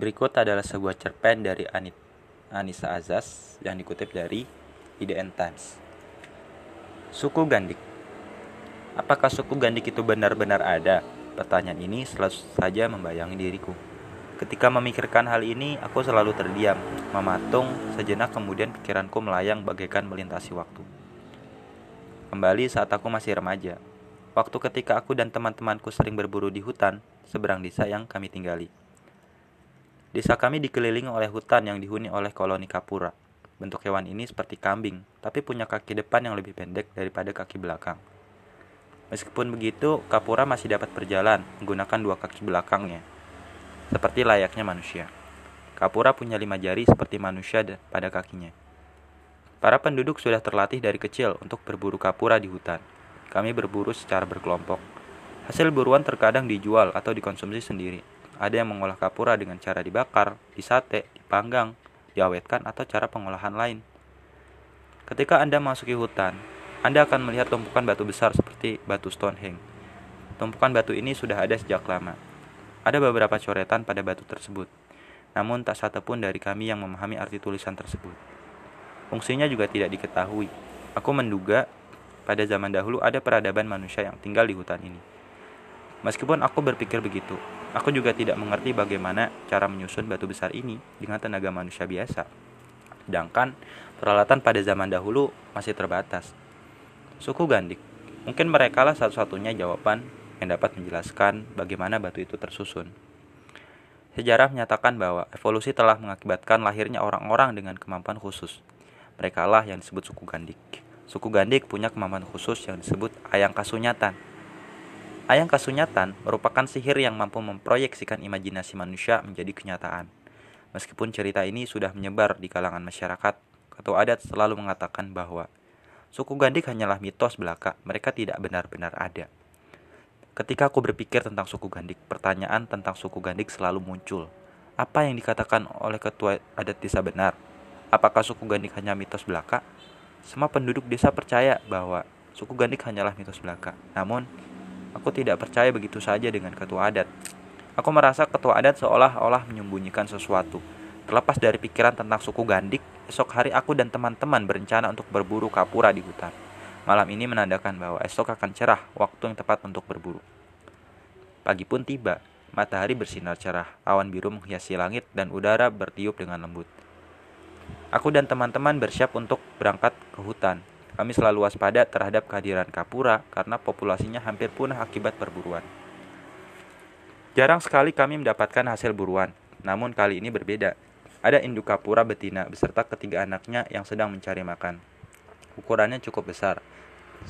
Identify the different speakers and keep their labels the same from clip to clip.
Speaker 1: Berikut adalah sebuah cerpen dari Anit Anissa Azaz yang dikutip dari IDN Times. Suku Gandik Apakah suku Gandik itu benar-benar ada? Pertanyaan ini selalu saja membayangi diriku. Ketika memikirkan hal ini, aku selalu terdiam, mematung sejenak kemudian pikiranku melayang bagaikan melintasi waktu. Kembali saat aku masih remaja, waktu ketika aku dan teman-temanku sering berburu di hutan seberang desa yang kami tinggali. Desa kami dikelilingi oleh hutan yang dihuni oleh koloni kapura. Bentuk hewan ini seperti kambing, tapi punya kaki depan yang lebih pendek daripada kaki belakang. Meskipun begitu, kapura masih dapat berjalan menggunakan dua kaki belakangnya, seperti layaknya manusia. Kapura punya lima jari seperti manusia pada kakinya. Para penduduk sudah terlatih dari kecil untuk berburu kapura di hutan. Kami berburu secara berkelompok. Hasil buruan terkadang dijual atau dikonsumsi sendiri. Ada yang mengolah kapura dengan cara dibakar, disate, dipanggang, diawetkan, atau cara pengolahan lain. Ketika Anda memasuki hutan, Anda akan melihat tumpukan batu besar seperti batu Stonehenge. Tumpukan batu ini sudah ada sejak lama. Ada beberapa coretan pada batu tersebut, namun tak satu pun dari kami yang memahami arti tulisan tersebut. Fungsinya juga tidak diketahui. Aku menduga pada zaman dahulu ada peradaban manusia yang tinggal di hutan ini. Meskipun aku berpikir begitu, Aku juga tidak mengerti bagaimana cara menyusun batu besar ini dengan tenaga manusia biasa. Sedangkan peralatan pada zaman dahulu masih terbatas. Suku Gandik, mungkin mereka lah satu-satunya jawaban yang dapat menjelaskan bagaimana batu itu tersusun. Sejarah menyatakan bahwa evolusi telah mengakibatkan lahirnya orang-orang dengan kemampuan khusus. Mereka lah yang disebut suku Gandik. Suku Gandik punya kemampuan khusus yang disebut ayang kasunyatan Ayang kasunyatan merupakan sihir yang mampu memproyeksikan imajinasi manusia menjadi kenyataan. Meskipun cerita ini sudah menyebar di kalangan masyarakat, ketua adat selalu mengatakan bahwa suku Gandik hanyalah mitos belaka, mereka tidak benar-benar ada. Ketika aku berpikir tentang suku Gandik, pertanyaan tentang suku Gandik selalu muncul. Apa yang dikatakan oleh ketua adat desa benar? Apakah suku Gandik hanya mitos belaka? Semua penduduk desa percaya bahwa suku Gandik hanyalah mitos belaka. Namun, Aku tidak percaya begitu saja dengan ketua adat. Aku merasa ketua adat seolah-olah menyembunyikan sesuatu. Terlepas dari pikiran tentang suku Gandik, esok hari aku dan teman-teman berencana untuk berburu kapura di hutan. Malam ini menandakan bahwa esok akan cerah, waktu yang tepat untuk berburu. Pagi pun tiba, matahari bersinar cerah, awan biru menghiasi langit, dan udara bertiup dengan lembut. Aku dan teman-teman bersiap untuk berangkat ke hutan. Kami selalu waspada terhadap kehadiran kapura karena populasinya hampir punah akibat perburuan. Jarang sekali kami mendapatkan hasil buruan, namun kali ini berbeda. Ada induk kapura betina beserta ketiga anaknya yang sedang mencari makan. Ukurannya cukup besar.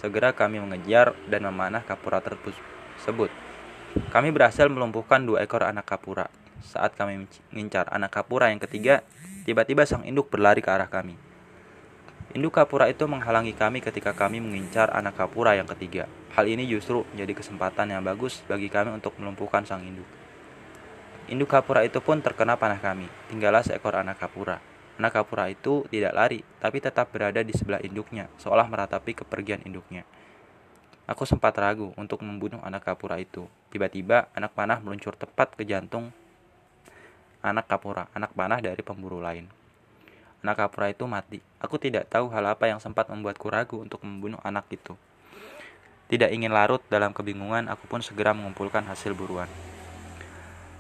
Speaker 1: Segera kami mengejar dan memanah kapura tersebut. Kami berhasil melumpuhkan dua ekor anak kapura. Saat kami mengincar anak kapura yang ketiga, tiba-tiba sang induk berlari ke arah kami. Induk kapura itu menghalangi kami ketika kami mengincar anak kapura yang ketiga. Hal ini justru menjadi kesempatan yang bagus bagi kami untuk melumpuhkan sang induk. Induk kapura itu pun terkena panah kami. Tinggallah seekor anak kapura. Anak kapura itu tidak lari, tapi tetap berada di sebelah induknya, seolah meratapi kepergian induknya. Aku sempat ragu untuk membunuh anak kapura itu. Tiba-tiba anak panah meluncur tepat ke jantung anak kapura, anak panah dari pemburu lain. Anak kapura itu mati. Aku tidak tahu hal apa yang sempat membuatku ragu untuk membunuh anak itu. Tidak ingin larut dalam kebingungan, aku pun segera mengumpulkan hasil buruan.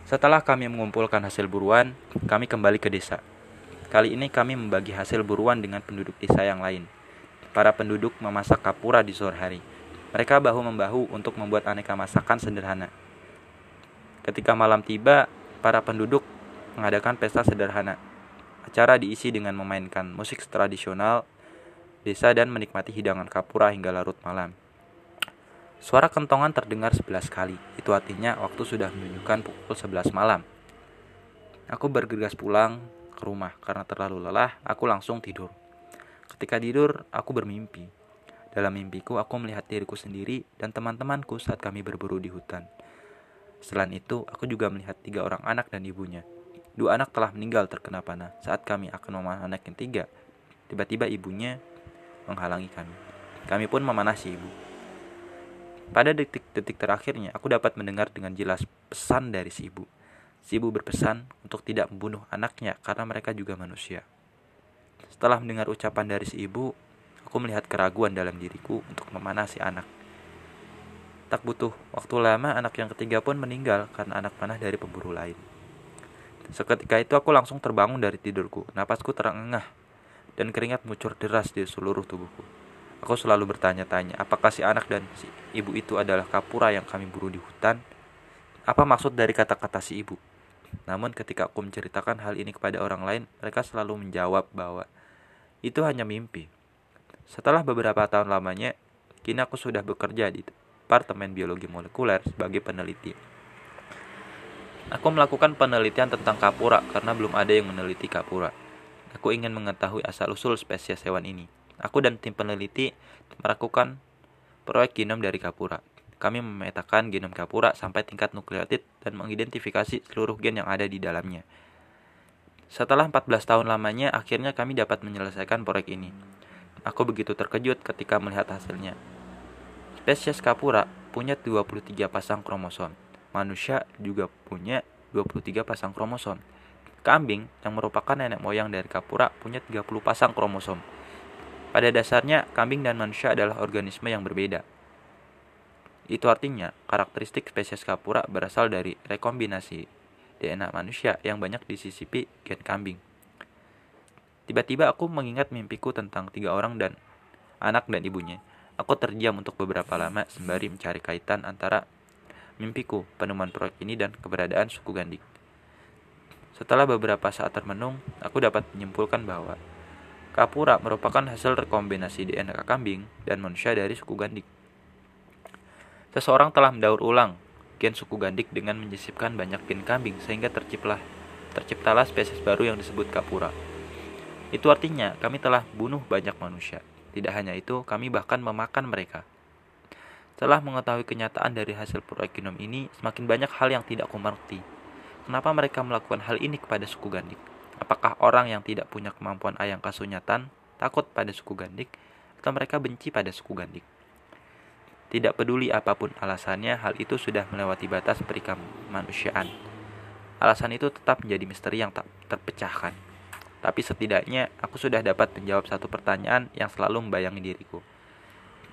Speaker 1: Setelah kami mengumpulkan hasil buruan, kami kembali ke desa. Kali ini kami membagi hasil buruan dengan penduduk desa yang lain. Para penduduk memasak kapura di sore hari. Mereka bahu-membahu untuk membuat aneka masakan sederhana. Ketika malam tiba, para penduduk mengadakan pesta sederhana Acara diisi dengan memainkan musik tradisional desa dan menikmati hidangan kapura hingga larut malam. Suara kentongan terdengar sebelas kali. Itu artinya waktu sudah menunjukkan pukul sebelas malam. Aku bergegas pulang ke rumah karena terlalu lelah, aku langsung tidur. Ketika tidur, aku bermimpi. Dalam mimpiku, aku melihat diriku sendiri dan teman-temanku saat kami berburu di hutan. Selain itu, aku juga melihat tiga orang anak dan ibunya. Dua anak telah meninggal terkena panah. Saat kami akan memanah anak yang tiga, tiba-tiba ibunya menghalangi kami. Kami pun memanah si ibu. Pada detik-detik terakhirnya, aku dapat mendengar dengan jelas pesan dari si ibu. Si ibu berpesan untuk tidak membunuh anaknya karena mereka juga manusia. Setelah mendengar ucapan dari si ibu, aku melihat keraguan dalam diriku untuk memanah si anak. Tak butuh waktu lama, anak yang ketiga pun meninggal karena anak panah dari pemburu lain. Seketika itu aku langsung terbangun dari tidurku. Napasku terengah dan keringat muncur deras di seluruh tubuhku. Aku selalu bertanya-tanya, apakah si anak dan si ibu itu adalah kapura yang kami buru di hutan? Apa maksud dari kata-kata si ibu? Namun ketika aku menceritakan hal ini kepada orang lain, mereka selalu menjawab bahwa itu hanya mimpi. Setelah beberapa tahun lamanya, kini aku sudah bekerja di Departemen Biologi Molekuler sebagai peneliti. Aku melakukan penelitian tentang kapura karena belum ada yang meneliti kapura. Aku ingin mengetahui asal-usul spesies hewan ini. Aku dan tim peneliti melakukan proyek genom dari kapura. Kami memetakan genom kapura sampai tingkat nukleotid dan mengidentifikasi seluruh gen yang ada di dalamnya. Setelah 14 tahun lamanya, akhirnya kami dapat menyelesaikan proyek ini. Aku begitu terkejut ketika melihat hasilnya. Spesies Kapura punya 23 pasang kromosom. Manusia juga punya 23 pasang kromosom. Kambing yang merupakan nenek moyang dari Kapura punya 30 pasang kromosom. Pada dasarnya, kambing dan manusia adalah organisme yang berbeda. Itu artinya, karakteristik spesies Kapura berasal dari rekombinasi DNA manusia yang banyak disisipi gen kambing. Tiba-tiba aku mengingat mimpiku tentang tiga orang dan anak dan ibunya. Aku terdiam untuk beberapa lama sembari mencari kaitan antara mimpiku, penemuan proyek ini, dan keberadaan suku Gandik. Setelah beberapa saat termenung, aku dapat menyimpulkan bahwa Kapura merupakan hasil rekombinasi DNA kambing dan manusia dari suku Gandik. Seseorang telah mendaur ulang gen suku Gandik dengan menyisipkan banyak gen kambing sehingga terciptalah terciptalah spesies baru yang disebut Kapura. Itu artinya kami telah bunuh banyak manusia. Tidak hanya itu, kami bahkan memakan mereka. Setelah mengetahui kenyataan dari hasil proyek genom ini, semakin banyak hal yang tidak kumengerti. Kenapa mereka melakukan hal ini kepada suku Gandik? Apakah orang yang tidak punya kemampuan ayang kasunyatan takut pada suku Gandik, atau mereka benci pada suku Gandik? Tidak peduli apa pun alasannya, hal itu sudah melewati batas manusiaan. Alasan itu tetap menjadi misteri yang tak terpecahkan. Tapi setidaknya aku sudah dapat menjawab satu pertanyaan yang selalu membayangi diriku.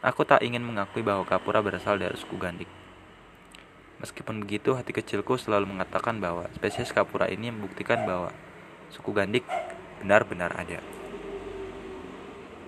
Speaker 1: Aku tak ingin mengakui bahwa Kapura berasal dari suku Gandik. Meskipun begitu, hati kecilku selalu mengatakan bahwa spesies Kapura ini membuktikan bahwa suku Gandik benar-benar ada.